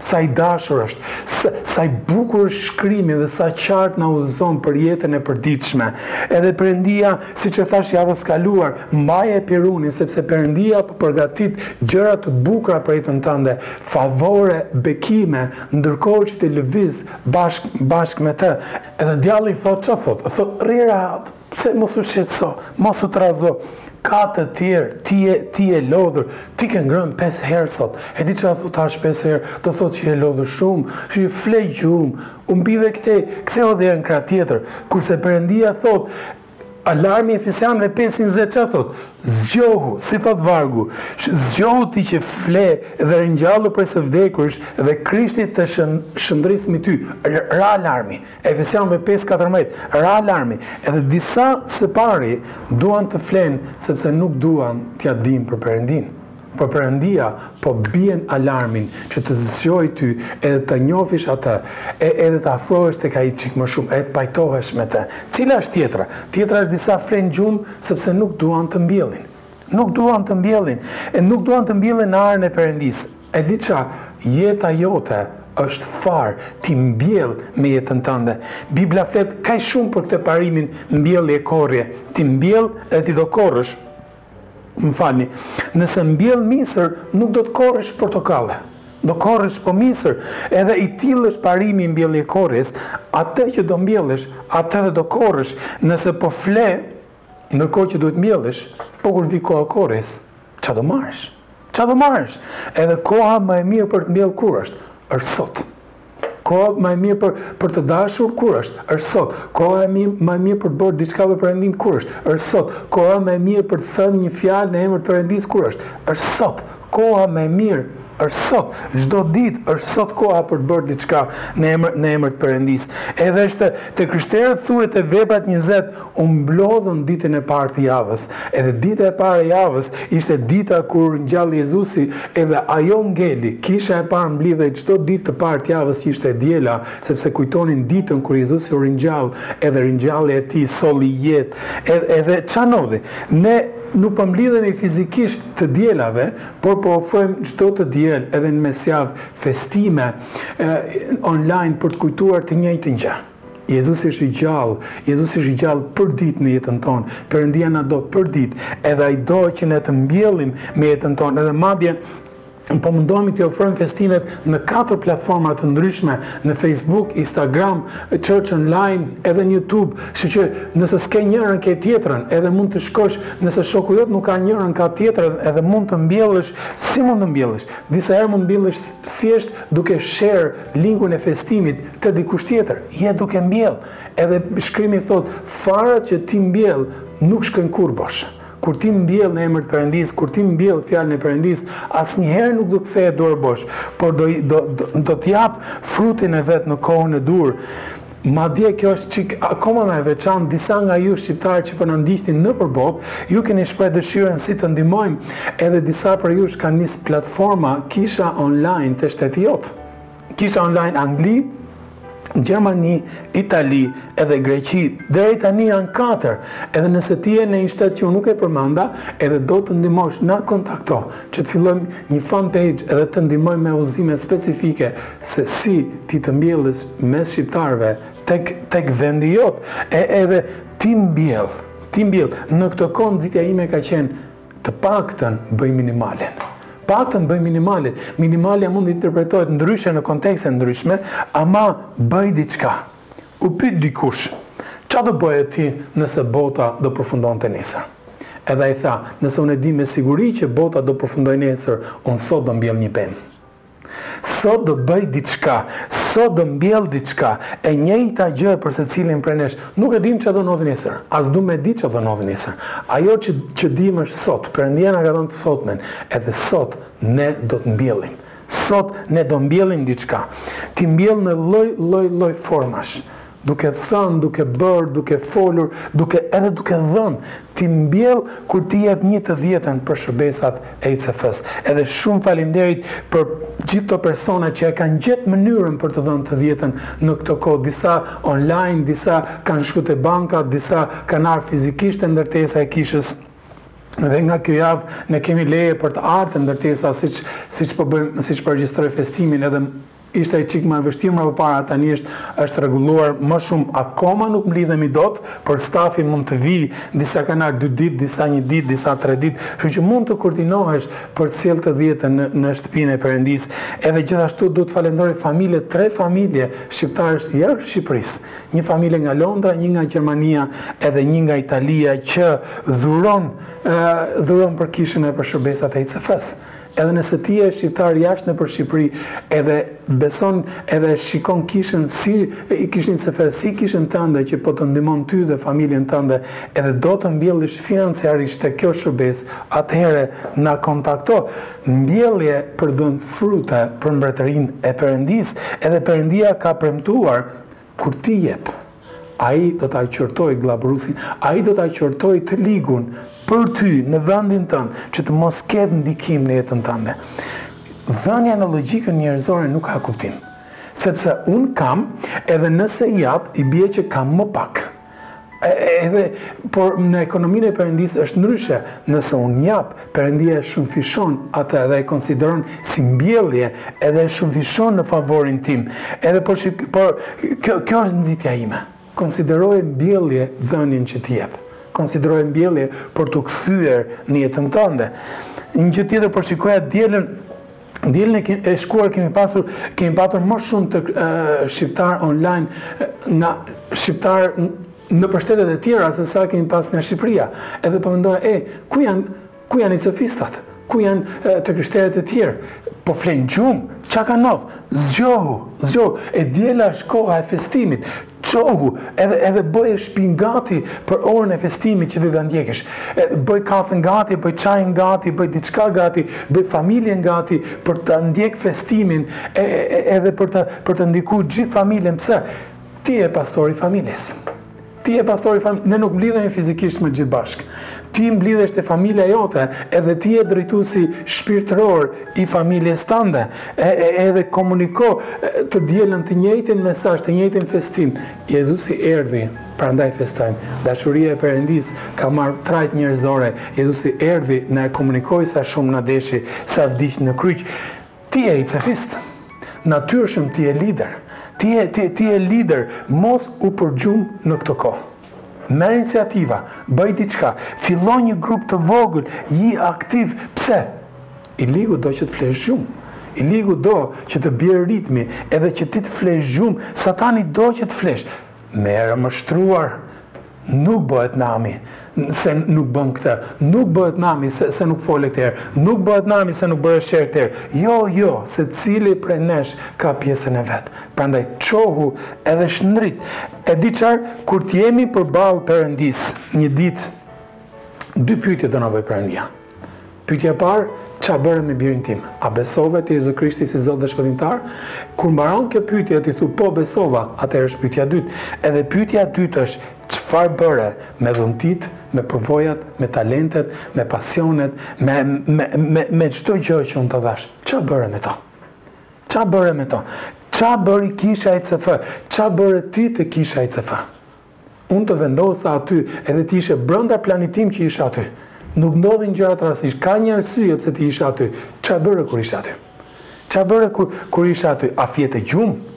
sa i dashur është, sa i bukur është shkrimi dhe sa qartë na udhëzon për jetën e përditshme. Edhe Perëndia, siç e thashë javës kaluar, mbaje pirunin, sepse Perëndia po përgatit gjëra të bukura për jetën tënde, favore bekime ndërkohë që ti lëviz bashkë bashkë me të edhe djalli thotë ça thotë thotë rri rehat pse mos u shqetëso mos u trazo ka të tjerë ti je ti je lodhur ti ke ngrënë pesë herë sot e di çfarë thotë t'hash pesë herë do thotë që je lodhur shumë hy fli gjumë u mbive këtej ktheu dhe në krah tjetër kurse Perëndia thotë Alarmi Efesianëve pesë njëzet ça thotë? Zgjohu, si thotë vargu, zgjohu ti që fle dhe ringjallu prej së vdekurish dhe Krishti do shndrisë mbi ty. Ra alarmi. Efesianëve pesë katërmbëdhjetë, ra alarmi. Edhe disa së pari duan të flenë sepse nuk duan t'ia dinë për Perëndinë. Por Perëndia po bien alarmin që të zgjojë ty edhe të njofish atë e edhe të afrohesh tek ai çik më shumë e të pajtohesh me të. Cila është tjetra? Tjetra është disa flenë gjumë sepse nuk duan të mbjellin. Nuk duan të mbjellin e nuk duan të mbjellin në arën e Perëndisë. E di ça, jeta jote është farë ti mbjell me jetën tënde. Bibla flet kaq shumë për këtë parimin mbjellje korrje. Ti mbjell edhe ti do korrësh. Më falni, nëse mbjell misër, nuk do të korrësh portokalle. Do korrësh po misër, edhe i tillë është parimi i mbjellje korrjes, atë që do mbjellësh, atë dhe do korrësh, nëse po fle, ndërkohë që duhet mbjellësh, po kur vi koha korrjes, ça do marrësh? Ça do marrësh? Edhe koha më e mirë për të mbjellë kur është? është sot. Koha më e mirë për për të dashur kur është? Është sot. Koha e mirë më e mirë për të bërë diçka për Perëndinë kur është? Është sot. Koha më e mirë për të thënë një fjalë në emër të Perëndisë kur është? Është sot. Koha më e mirë është sot. Çdo ditë është sot koha për të bërë diçka në emër në emër të Perëndisë. Edhe është te krishterët thuhet te Veprat 20 U mblodhën ditën e parë të javës, edhe dita e parë e javës ishte dita kur u ngjall Jezusi, edhe ajo ngeli, kisha e parë mblidhej çdo ditë të parë të javës që ishte e diela, sepse kujtonin ditën kur Jezusi u ringjall, edhe ringjallja e tij solli jetë, edhe, edhe ça ndodhi? Ne nuk po mblidhemi fizikisht të dielave, por po ofrojmë çdo të diel edhe në mesjavë festime, online për të kujtuar të njëjtën gjë. Jezusi është i gjallë, Jezusi është i gjallë përditë në jetën tonë, Perëndia na do përditë, edhe Ai do që ne të mbjellim me jetën tonë, edhe madje po mundohemi t'i ofrojmë festimet në katër platforma të ndryshme, në Facebook, Instagram, Church Online, edhe në YouTube, kështu që nëse s'ke njërën ke tjetrën, edhe mund të shkosh, nëse shoku jot nuk ka njërën ka tjetrën, edhe mund të mbjellësh, si mund të mbjellësh? Disa herë mund mbjellësh thjesht duke share linkun e festimit te dikush tjetër je duke mbjell edhe shkrimi thotë fara që ti mbjell nuk shkon kurrë bosh kur ti mbjell në emër të perëndisë kur ti mbjell fjalën e perëndisë asnjëherë nuk do të kthehet duarbosh por do do do të japë frutin e vet në kohën e duhur Madje kjo është çik akoma më e veçantë, disa nga ju shqiptarët që po na ndiqni nëpër botë, ju keni shpreh dëshirën si të ndihmojmë, edhe disa prej jush kanë nis platforma Kisha Online te shteti jot. Kisha Online Angli, Gjermani, Itali edhe Greqi, deri tani janë katër. Edhe nëse ti je në një shtet që unë nuk e përmenda, edhe do të ndihmosh, na kontakto, që të fillojmë një fan page edhe të ndihmojmë me udhëzime specifike se si ti të mbjellësh mes shqiptarëve tek tek vendi jot e edhe ti mbjell ti mbjell në këtë kohë nxitja ime ka qenë të paktën bëj minimalen paktën bëj minimalen minimalja mund të interpretohet ndryshe në kontekste të ndryshme ama bëj diçka u pyet dikush çfarë do bëje ti nëse bota do përfundonte nesër edhe ai tha nëse unë e di me siguri që bota do përfundojë nesër unë sot do mbjell një pemë Sot do bëj diçka, sot do mbjell diçka, e njëjta gjë për secilin prej nesh. Nuk e dimë çfarë do ndodhë nesër, as duam me ditë çfarë do ndodhë nesër. Ajo që që dimë është sot, Perëndia na ka dhënë të sotmen, edhe sot ne do të mbjellim. Sot ne do mbjellim diçka. Ti mbjell në lloj lloj lloj formash. Duke thënë, duke bërë, duke folur, duke edhe duke dhënë, ti mbjell kur ti jep një të dhjetën për shërbesat e ICF-së. Edhe shumë faleminderit për gjithë këto persona që e kanë gjetë mënyrën për të dhënë të dhjetën në këtë kohë, disa online, disa kanë shku te bankat, disa kanë ardhur fizikisht te ndërtesa e kishës. Dhe nga kjo javë ne kemi leje për të ardhur te ndërtesa siç siç po bëjmë, siç po regjistroj festimin edhe Ishte një çik më e vështirë më përpara tani është është rregulluar më shumë akoma nuk mblidhemi dot por stafi mund të vijë disa kanë ardhur dy ditë disa një ditë disa tre ditë kështu që mund të koordinohesh për të sjellë të dhjetën në në shtëpinë e Perëndisë edhe gjithashtu duhet të falënderoj familje tre familje shqiptarësh jashtë Shqipërisë një familje nga Londra një nga Gjermania edhe një nga Italia që dhuron dhuron për kishën e për shërbesat e ICF-së Edhe nëse ti je shqiptar jashtë nëpër Shqipëri edhe beson edhe e shikon kishën si kishën ICF si kishën tënde që po të ndihmon ty dhe familjen tënde edhe do të mbjellësh financiarisht tek kjo shërbesë atëherë na kontakto mbjellje për dhënë frute për mbretërinë e perëndisë edhe perëndia ka premtuar Kur ti jep, ai do ta qortojë gllabëruesin, ai do ta qortojë të ligun për ty në vendin tënd, që të mos ketë ndikim në jetën tënde. Dhënia në logjikën njerëzore nuk ka kuptim. Sepse unë kam, edhe nëse jap, i bie që kam më pak. Edhe, por në ekonominë e Perëndisë është ndryshe. Nëse unë jap, Perëndia e shumëfishon atë edhe e konsideron si mbjellje edhe e shumëfishon në favorin tim. Edhe por, por kjo kjo është nxitja ime. Konsideroje mbjellje dhënien që ti jep. Konsideroje mbjellje për t'u kthyer në jetën tënde. Një gjë tjetër, po shikoja të dielën Të dielën e, e shkuar kemi pasur kemi patur më shumë të e, shqiptar online nga shqiptar nëpër shtetet e tjera se sa kemi pas nga Shqipëria. Edhe po mendoja e ku janë ku janë ICF-istat? Ku janë të krishterët e tjerë? Po flenë gjumë, ça ka ndodh? Zgjohu, zgjohu. E diela është koha e festimit. Çohu, edhe edhe bëje shpinë gati për orën e festimit që do ta ndjekësh. Bëj kafen gati, bëj çajin gati, bëj diçka gati, bëj familjen gati për ta ndjek festimin e edhe për të për të ndikuar gjithë familjen, pse? Ti je pastori i familjes. Ti je pastori i familjes. Ne nuk mblidhemi fizikisht më gjithë bashkë. Ti mblidhesh te familja jote, edhe ti je drejtuesi shpirtëror i familjes tënde, e, e, edhe komuniko të dielën të njëjtin mesazh, të njëjtin festim. Jezusi erdhi, prandaj festojmë. Dashuria e Perëndisë ka marrë trajtë njerëzore. Jezusi erdhi, na e komunikoi sa shumë na deshi, sa vdiq në kryq. Ti je ICF-ist. Natyrshëm ti je lider. Ti je ti, ti je lider, mos u përgjum në këtë kohë. Merr iniciativa, bëj diçka, fillo një grup të vogël, ji aktiv, pse? I ligu do që të flesh gjumë. I ligu do që të bjerë ritmi, edhe që ti të flesh gjumë, satani do që të flesh. Merre më shtruar, nuk bëhet nami, se nuk bën këtë, nuk bëhet nami, se nuk fole këtë herë, nuk bëhet nami, se nuk bëre share këtë herë. Jo, jo, secili prej nesh ka pjesën e vet. Prandaj çohu edhe shndrit. E di çfarë, kur të jemi përballë Perëndisë, një ditë dy pyetje do na bëjë Perëndia. Pyetja e parë, ça bëre me birin tim? A besove te Jezu Krishti si Zot dhe Shpëtimtar? Kur mbaron kjo pyetje ti thu po besova, atëherë është pyetja e dytë. Edhe pyetja e dytë është çfarë bëre me dhuntitë, me përvojat, me talentet, me pasionet, me me me me çdo gjë që unë të dhash? Ça bëre me to? Ça bëre me to? Ça bëri kisha ICF? Ça bëre ti te kisha ICF? Unë të vendosa aty, edhe ti ishe brenda planit tim që ishe aty. Nuk ndodhin gjërat rastësisht, ka një arsye pse ti ishe aty. Ça bëre kur ishe aty? Ça bëre kur, kur ishe aty? A fjete gjumë?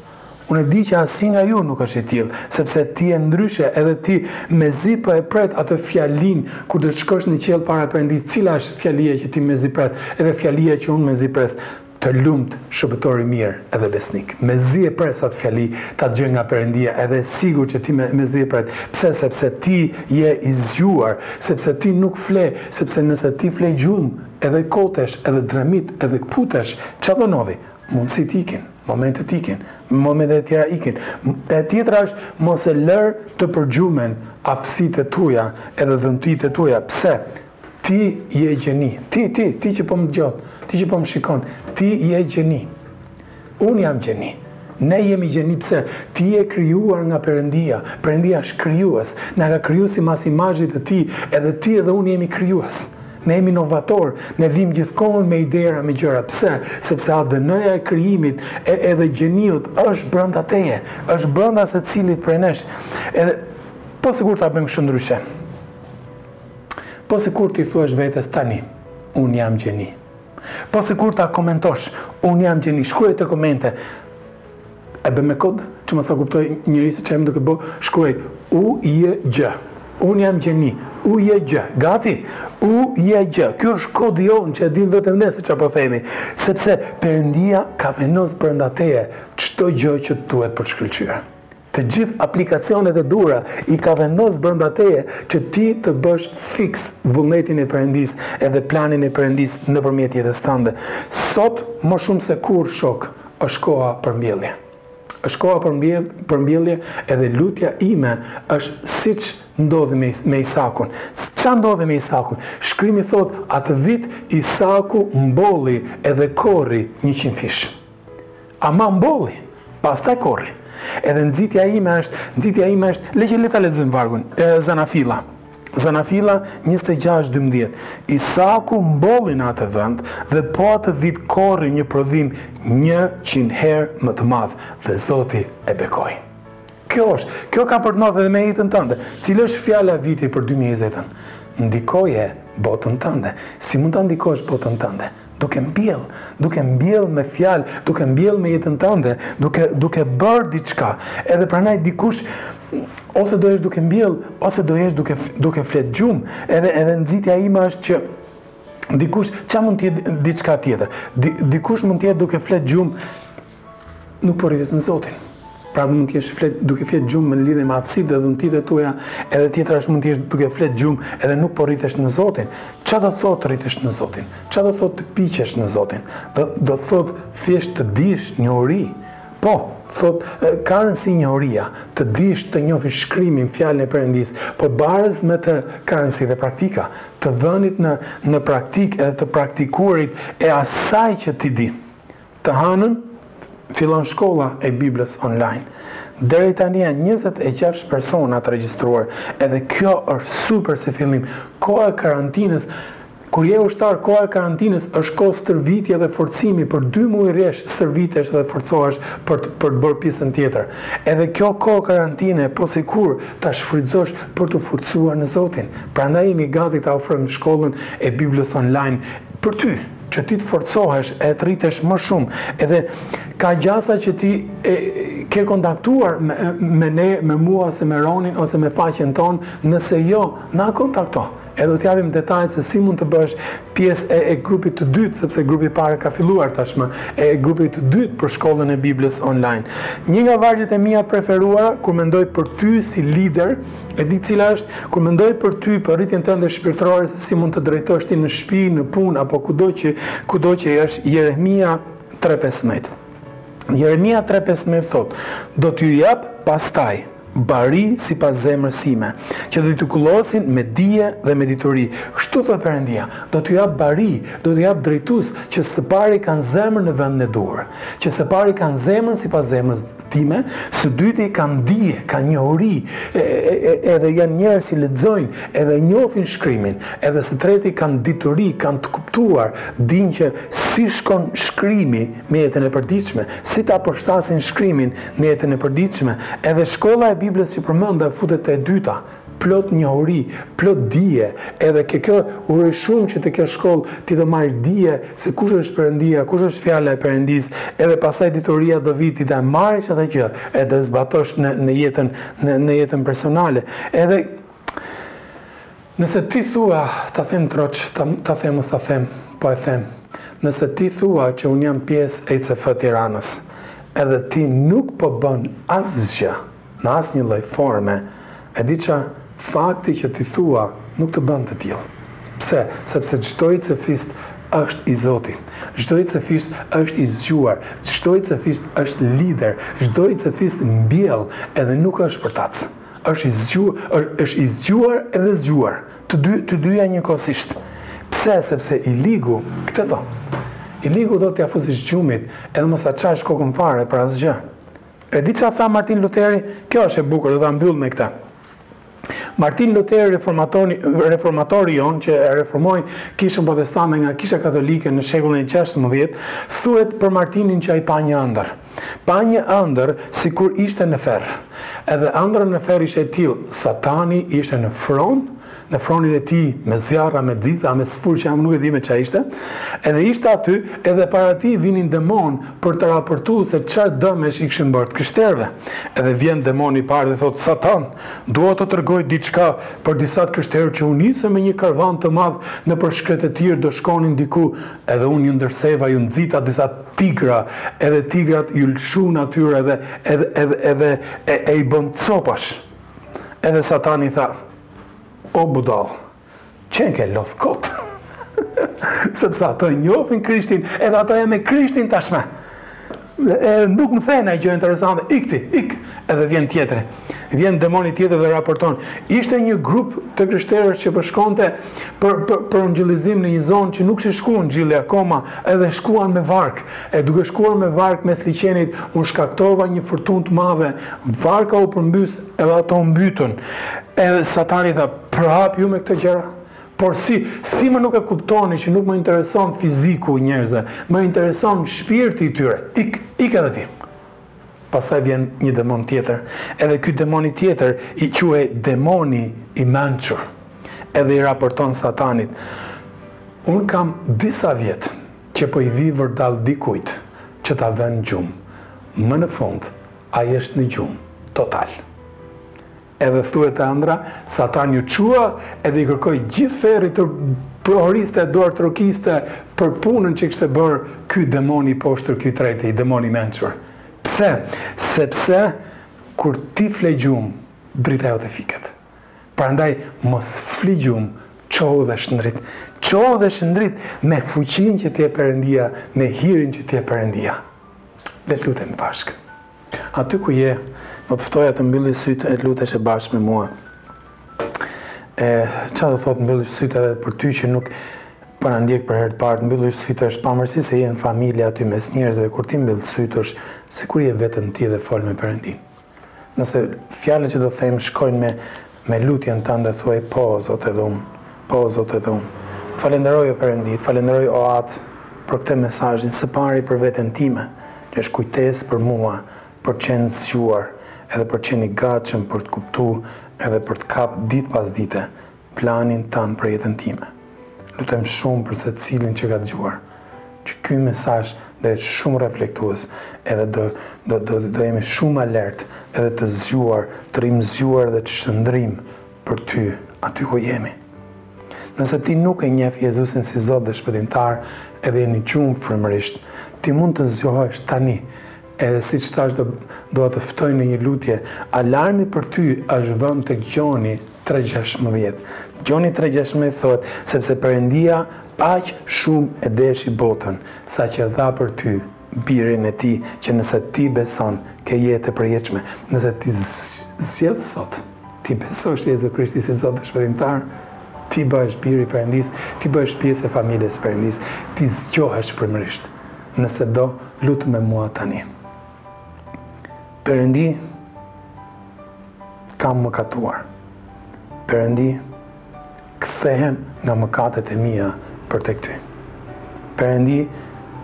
Unë e di që asnjë nga ju nuk është i tillë, sepse ti je ndryshe edhe ti mezi po e pret atë fjalinë kur të shkosh në qiell para Perëndisë, cila është fjalia që ti mezi pret, edhe fjalia që unë mezi pres. Të lumtë shërbëtor i mirë edhe besnik. Mezi e pres atë fjali ta dëgjoj nga Perëndia edhe e sigurt që ti mezi e pret. Pse sepse ti je i zgjuar, sepse ti nuk fle, sepse nëse ti fle gjumë edhe kotesh edhe dremit edhe këputesh ça do ndodhi? Mundësitë ikin, momentet ikin, momentet e tjera ikin. E tjetra është mos i lër të përgjumen aftësitë e tua edhe dhuntitë e tua. Pse? Ti je gjeni. Ti, ti, ti që po më dëgjon, ti që po më shikon, ti je gjeni. Unë jam gjeni. Ne jemi gjeni pse ti je krijuar nga Perëndia. Perëndia është krijues. Na ka krijuar si mas imazhit të tij, edhe ti edhe unë jemi krijues. Ne jemi inovatorë, ne vim gjithë kohën me idera, me gjëra. Pse? Sepse ADN-ja e krijimit e edhe gjeniut është brenda teje, është brenda secilit prej nesh. Edhe po sikur ta bëjmë këtë ndryshim. Po sikur t'i thuash vetes tani, unë jam gjeni. Po sikur ta komentosh, unë jam gjeni, shkruaj te komentet. E bëj me kod, që mos ta kuptojë njeri se ç'jemi duke bë, shkruaj U J GJ. Unë jam gjeni, U J GJ. Gati? U J GJ. Ky është kodi jonë që e dim vetëm ne se çfarë po themi, sepse Perëndia ka vendos brenda teje çdo gjë që duhet për të shkëlqyer. Të gjithë aplikacionet e duhura i ka vendos brenda teje që ti të bësh fiks vullnetin e Perëndisë edhe planin e Perëndisë nëpërmjet jetës tënde. Sot më shumë se kurrë shokë, është koha për mbjellje. Është koha për mbjell, për mbjellje edhe lutja ime është siç ndodhi me, me Isakun. Ç'a ndodhi me Isakun? Shkrimi thotë atë vit Isaku mbolli edhe korri 100 fish. Ama mbolli, pastaj korri. Edhe nxitja ime është, nxitja ime është, le që le ta lexojmë vargun. E, Zanafilla. Zanafilla 26-12. Isaku mbolli në atë vend dhe po atë vit korri një prodhim 100 herë më të madh dhe Zoti e bekoi. Kjo është, kjo ka për të ndodh edhe me jetën tënde. Cila është fjala e vitit për 2020-ën? Ndikoje botën tënde. Si mund ta ndikosh botën tënde? duke mbjell, duke mbjell me fjalë, duke mbjell me jetën tënde, duke duke bërë diçka. Edhe prandaj dikush ose do jesh duke mbjell, ose do jesh duke duke fjet gjumë. Edhe edhe nxitja ime është që dikush ça mund të jetë diçka tjetër. Di, dikush mund të jetë duke fjet gjumë Nuk po rritet në Zotin. Pra mund të jesh fjet duke fjet gjumë në lidhje me aftësitë dhe dhuntitë tuaja, edhe tjetra është mund të jesh duke fjet gjumë edhe nuk po rritesh në Zotin. Çfarë do të thotë të rritesh në Zotin? Çfarë do të thotë të piqesh në Zotin? Do do të thotë thjesht të dish njohuri. Po, thotë ka rëndësi njohuria, të dish të njohësh shkrimin, fjalën e Perëndisë, po baras me të ka rëndësi dhe praktika, të vënit në në praktikë edhe të praktikuarit e asaj që ti di. Të hanën fillon shkolla e Biblës online. Deri tani janë 26 persona të regjistruar. Edhe kjo është super si fillim. Koha e karantinës Kur je ushtar, koha e karantinës është kohë stërvitje dhe forcimi, për dy muaj rresh stërvitesh dhe forcohesh për të, për të bërë pjesën tjetër. Edhe kjo kohë karantine po sikur ta shfrytëzosh për t'u forcuar në Zotin. Prandaj jemi gati ta ofrojmë shkollën e Biblës online për ty. që ti të forcohesh e të rritesh më shumë, edhe ka gjasa që ti e, ke kontaktuar me, me ne, me mua, ose me Ronin, ose me faqen tonë, nëse jo, na kontakto. E do të japim detajet se si mund të bëhesh pjesë e, e grupit të dytë, sepse grupi parë ka filluar tashmë, e, e grupit të dytë për shkollën e Biblës online. Një nga vargjet e mia preferuara, kur mendoj për ty si lider, E di cila është? Kur mendoj për ty, për rritjen tënde shpirtërore se si mund të drejtosh ti në shpi, në punë apo kudo që kudo që jesh, Jeremia 3:15. Jeremia 3:15 thotë, do t'ju jap pastaj barinj sipas zemrës sime, që do t'ju kullosin me dije dhe me dituri. Kështu thotë Perëndia, do t'ju jap barinj, do t'ju jap drejtues, që së pari kanë zemër në vendin e duhur, që së pari kanë zemrën sipas zemrës time, së dyti kanë dije, kanë njohuri, edhe janë njerëz që lexojnë, edhe njofin shkrimin, edhe së treti kanë dituri, kanë të kuptuar, dinë që si shkon shkrimi me jetën e përditshme, si ta përshtasin shkrimin në jetën e përditshme, edhe shkolla e Biblës që përmenda futet te e dyta. Plot njohuri, plot dije, edhe ke kjo, uroj shumë që te kjo shkollë, ti do marrësh dije se kush është Perëndia, kush është fjala e Perëndisë, edhe pastaj dituria do vijë, ti do e marrësh atë gjë e do e zbatosh në në jetën në në jetën personale. Edhe nëse ti thua, ta them troç, ta ta them mos ta them, po e them. Nëse ti thua që unë jam pjesë e ICF Tiranës, edhe ti nuk po bën asgjë, Në asnjë lloj forme. E di ça, fakti që ti thua nuk të bën të tillë. Pse? Sepse çdo ICF-ist është i zoti. Çdo ICF-ist është i zgjuar. Çdo ICF-ist është lider. Çdo ICF-ist mbjell edhe nuk është përtac. Është i zgjuar, është i zgjuar edhe zgjuar. Të dy, të dyja njëkohësisht. Pse? Sepse i ligu këtë do. I ligu do t'ia fusësh gjumit edhe mos ta çash kokën fare për asgjë. E di ça tha Martin Luteri? Kjo është e bukur, do ta mbyll me këtë. Martin Luteri reformatori reformatori jonë që e reformoi kishën protestante nga kisha katolike në shekullin e 16, thuhet për Martinin që ai pa një andërr. Pa një andërr sikur ishte në ferr. Edhe andrra në ferr ishte e tillë, Satani ishte në fron në fronin e tij me zjarr a me xixa me squfur që jam nuk e di me çfarë ishte. Edhe ishte aty, edhe para tij vinin demon për të raportuar se çfarë dëmesh i kishin bërë të krishterëve. Edhe vjen demoni i parë dhe thotë Satan, dua të tregoj diçka për disa të krishterë që u nisën me një karvan të madh nëpër shkretëtirë do shkonin diku, edhe unë ju ndërseva ju nxita disa tigra, edhe tigrat iu lëshun atyre dhe edhe edhe edhe e, e i bënë copash. Edhe Satani tha, O budallë, qenke lodh kot. Sepse ato e njofin Krishtin, edhe ato janë me Krishtin tashmë. E nuk më the ndonjë gjë interesante, ik ti, ik, edhe vjen tjetri. Vjen demoni tjetër dhe raporton. Ishte një grup të krishterësh që po shkonte për për për ungjillëzim në një zonë që nuk ishte shku ungjilli akoma, edhe shkuan me varkë. E duke shkuar me varkë mes liqenit, unë shkaktova një furtunë të madhe. Varka u përmbys Edhe ato u mbytën, edhe satani tha, prap ju me këto gjëra, por si, si nuk e kuptoni që nuk më intereson fiziku i njerëzve, më intereson shpirti i tyre, ik, ik edhe ti. Pastaj vjen një demon tjetër, edhe ky demoni tjetër quhej demoni i mençur, edhe i raporton satanit. Unë kam disa vjet që po i vij vërdallë dikujt që ta vë në gjumë, më në fund, Ai është në gjumë total. Edhe thuhet te ëndrra satani u çua edhe i kërkoi gjithë ferrit të brohoriste e duartrokiste për punën që kishte bërë ky demon i poshtër ky treti, demoni i mençur. Pse? Sepse kur ti fle gjumë, drita jote fiket. Prandaj mos fli gjumë, çohu dhe shndrit. Çohu dhe shndrit me fuqinë që të jep Perëndia, me hirin që të jep Perëndia. Le të lutemi bashkë. Aty ku je, do të ftoja të mbyllësh sytë e të luteshe bashkë me mua. E, ça do të thotë mbylli sytë edhe për ty që nuk po na ndjek për herë të parë, mbylli sytë është pavarësisht se je në familje aty mes njerëzve, kur ti mbyll sytë është, sikur je vetëm ti dhe fol me Perëndinë. Nëse fjalët që do të them shkojnë me me lutjen tënde thuaj po o Zot edhe unë, po o Zot edhe unë. Të falenderoj o Perëndi, të falenderoj o At për këtë mesazhin së pari për veten time, që është kujtesë për mua, për të qenë zgjuar, edhe për të qenë i gatshëm për të kuptuar edhe për të kap ditë pas dite planin tënd për jetën time. Lutem shumë për secilin që ka dëgjuar, që ky mesazh do jetë shumë reflektues edhe do, do, do, do jemi shumë alert edhe të zgjuar, të rrimë zgjuar dhe të shndrisim për ty, aty ku jemi. Nëse ti nuk e njef Jezusin si Zot dhe shpëtimtar edhe je në gjumë frymërisht, ti mund të zgjohesh tani edhe siç thashë do, do të ftoj në një lutje, alarmi për ty është vënë dëgjoni Tre gjashtëmbëdhjetë. Gjoni tre gjashtëmbëdhjetë thotë, Sepse Perëndia aq shumë e deshi botën, sa që dha për ty Birin e tij, që nëse ti beson, ke jetë të përjetshme. Nëse ti zgjedh sot t'i besosh Jezu Krishtit si Zot dhe Shpëtimtar, ti bëhesh bir i Perëndisë, ti bëhesh pjesë e familjes së Perëndisë, ti zgjohesh frymërisht. Nëse do, lutu me mua tani. Perëndi kam mëkatuar. Perëndi kthehem nga mëkatet e mia për tek ty. Perëndi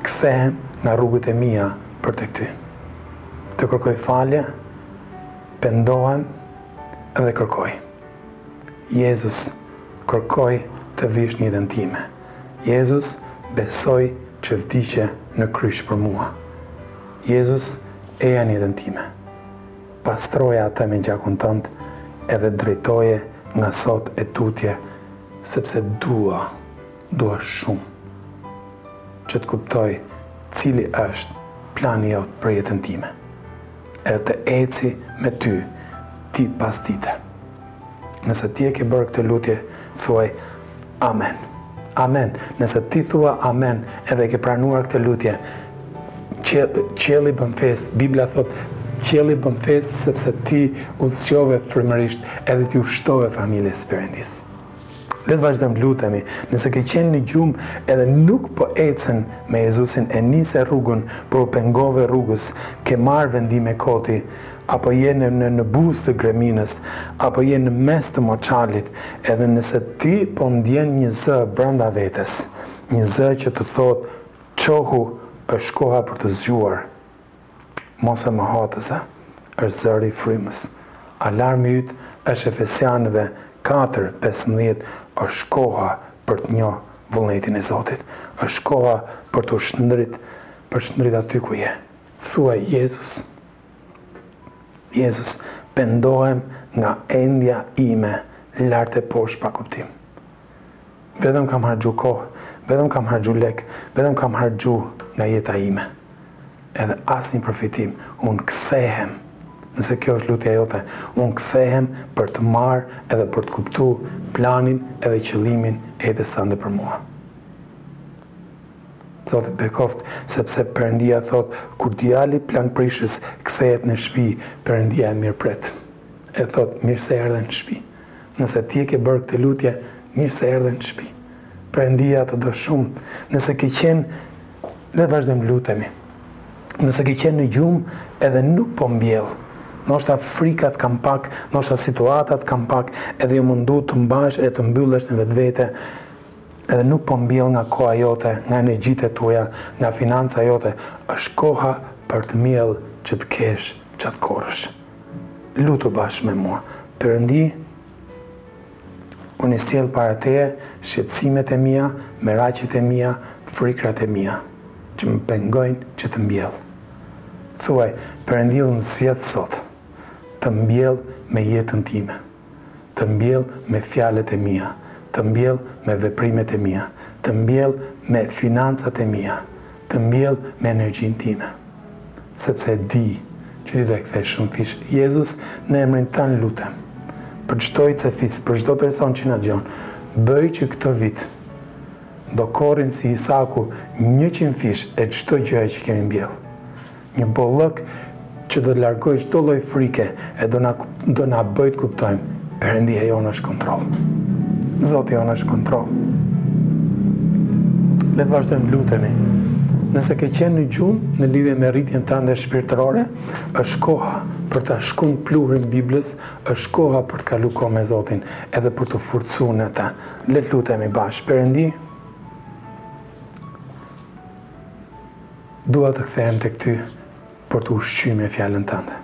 kthehem nga rrugët e mia për tek ty. Të kërkoj falje, pendohem dhe kërkoj. Jezus, kërkoj të vish në jetën time. Jezus besoj që vdiqe në kryq për mua. Jezus eja në jetën time. Pastroje atë me gjakun tënd edhe drejtoje nga sot e tutje sepse dua, dua shumë që të kuptoj cili është plani jot për jetën time. Edhe të eci me ty ditë pas dite. Nëse ti e ke bërë këtë lutje, thuaj Amen. Amen. Nëse ti thua Amen edhe e ke pranuar këtë lutje, qielli bën festë, Bibla thotë, qielli bën festë sepse ti u zgjove frymërisht edhe ti iu shtove familjes së Perëndisë. Le të vazhdojmë lutemi, nëse ke qenë në gjumë edhe nuk po ecën me Jezusin e nise rrugën, por u pengove rrugës, ke marrë vendime koti, apo je në në në buzë të greminës, apo je në mes të moçalit, edhe nëse ti po ndjen një zë brenda vetes, një zë që të thotë çohu është koha për t'u zgjuar. Mos e mohoni se, është zëri i frymës. Alarmi yt është Efesianëve katër, pesëmbëdhjetë, është koha për të njoh vullnetin e Zotit. Është koha për t'u shndrit, përshndrit aty ku je. Thuaj, Jezus, Jezus, pendohem nga endja ime, lart e poshtë pa kuptim. Vetëm kam harxhu kohë, vetëm kam harxhu lek, vetëm kam harxhu nga jeta ime. Edhe asnjë përfitim. Unë kthehem. Nëse kjo është lutja jote, unë kthehem për të marrë edhe për të kuptu planin edhe qëllimin e jetës tënde për mua. Zoti të bekoftë, sepse Perëndia thotë, kur djali plangprishës kthehet në shpi, Perëndia e mirëpret. E thotë, mirë se erdhe në shpi. Nëse ti e ke bërë këtë lutje, mirë se erdhe në shpi. Perëndia të do shumë. Nëse ke qenë, le të vazhdojmë lutemi. Nëse ke qenë në gjumë, edhe nuk po mbjell. Ndoshta frikat të kanë kap, ndoshta situatat të kanë kap, edhe je mundu të mbahesh e të mbyllesh në vetvete, edhe nuk po mbjell nga koha jote, nga energjitë e tua, nga financa jote, është koha për të mbjell që të kesh, që të korrësh. Lutu bashkë me mua. Perëndi, unë i sjell para Teje shqetësimet e mia, meraqet e mia, frikrat e mia, që më pengojnë që të mbjell. Thuaj, Perëndi, unë zgjedh sot të mbjell me jetën time. Të mbjell me fjalët e mia, të mbjell me veprimet e mia, të mbjell me financat e mia, të mbjell me energjinë time. Sepse e di që ti do e kthesh shumëfish. Jezus, në emrin tënd lutem për çdo ICF, për çdo person që na dëgjon, bëj që këtë vit të korrim si Isaku 100 fish e çdo gjëje që kemi mbjell. Një bollëk që do të largojë çdo lloj frike e do na do na bëjë të kuptojmë Perëndia jonë është në kontroll. Zoti jonë është në kontroll. Le të vazhdojmë lutemi. Nëse ke qenë në gjumë në lidhje me rritjen tënde shpirtërore, është koha për ta shkun pluhrin Biblës, është koha për të kalu kohë me Zotin, edhe për t'u forcu në të. Le të lutemi bashkë. Perëndi, Dua të kthehem tek ty për t'u ushqy me fjalën tënde.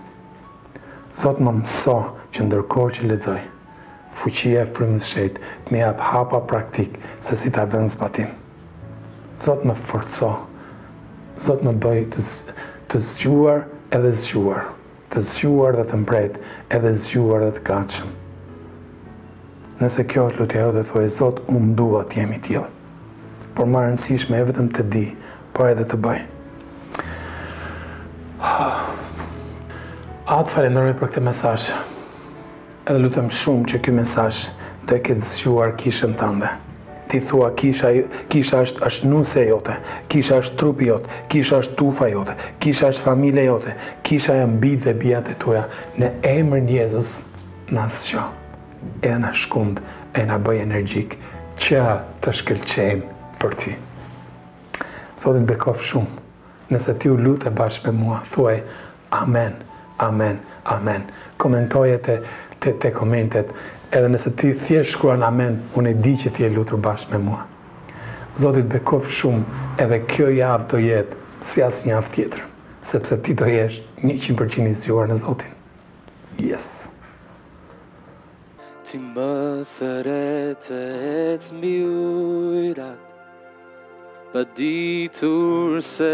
Zot më mëso që ndërkohë që lexoj, fuqia e Frymës së Shenjtë të më jap hapa praktik se si ta vë në zbatim. Zot më forco, Zot më bëj të të zgjuar edhe zgjuar. Të zgjuar dhe të mprehtë, edhe zgjuar dhe të gatshëm. Nëse kjo është lutja jote, thuaj, Zot, unë dua të jem i tillë. Por më e rëndësishme jo vetëm të di, por edhe të bëj. Ah. Atë, të falenderoj për këtë mesazh. Edhe lutem shumë që ky mesazh ta ketë zgjuar kishën tënde. Ti thua kisha kisha është është nusja jote, kisha është trupi jot, kisha është tufa jote, kisha është familja jote, kisha janë bijtë dhe bijat e tuja. Në emrin Jezus na zgjo e na shkund e na bëj energjik që të shkëlqejmë për ty. Zoti ju bekoftë shumë. Nëse ti u lute bashkë me mua, thuaj Amen Amen Amen Komentoje te te te komentet edhe nëse ti thjesht shkruan Amen unë e di që ti je lutur bashkë me mua Zoti të bekoftë shumë edhe kjo javë do jetë si asnjë javë tjetër sepse ti do jesh 100% i zgjuar në Zotin Yes Ti më thërret të ec mbi ujrat Pa ditur se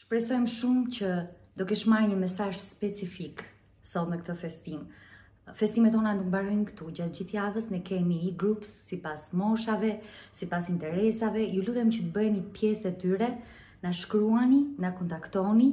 Shpresojmë shumë që do kesh marrë një mesazh specifik sot me këtë festim. Festimet tona nuk mbarojnë këtu, gjatë gjithë javës ne kemi i groups sipas moshave, sipas interesave. Ju lutem që të bëheni pjesë e tyre, na shkruani, na kontaktoni.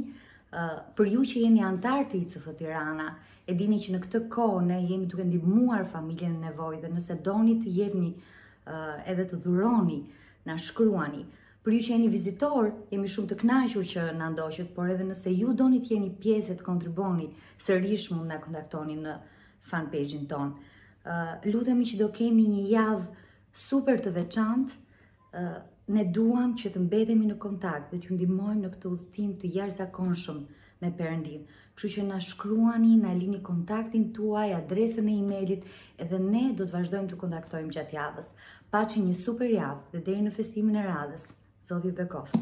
Uh, për ju që jeni anëtarë të ICF Tirana, e dini që në këtë kohë ne jemi duke ndihmuar familjet në nevojë dhe nëse doni të jepni uh, edhe të dhuroni, na shkruani. Për ju që jeni vizitorë, jemi shumë të kënaqur që na ndoqët, por edhe nëse ju doni të jeni pjesë e të kontribuoni, sërish mund na kontaktoni në fanpage-in tonë. Uh, lutemi që do keni një javë super të veçantë. Uh, ne duam që të mbetemi në kontakt dhe t'ju ndihmojmë në këtë udhëtim të jashtëzakonshëm me Perëndinë. Kështu që na shkruani, na lini kontaktin tuaj, adresën e emailit edhe ne do të vazhdojmë të kontaktojmë gjatë javës. Paçi një super javë dhe deri në festimin e radhës. Zoti ju bekoftë.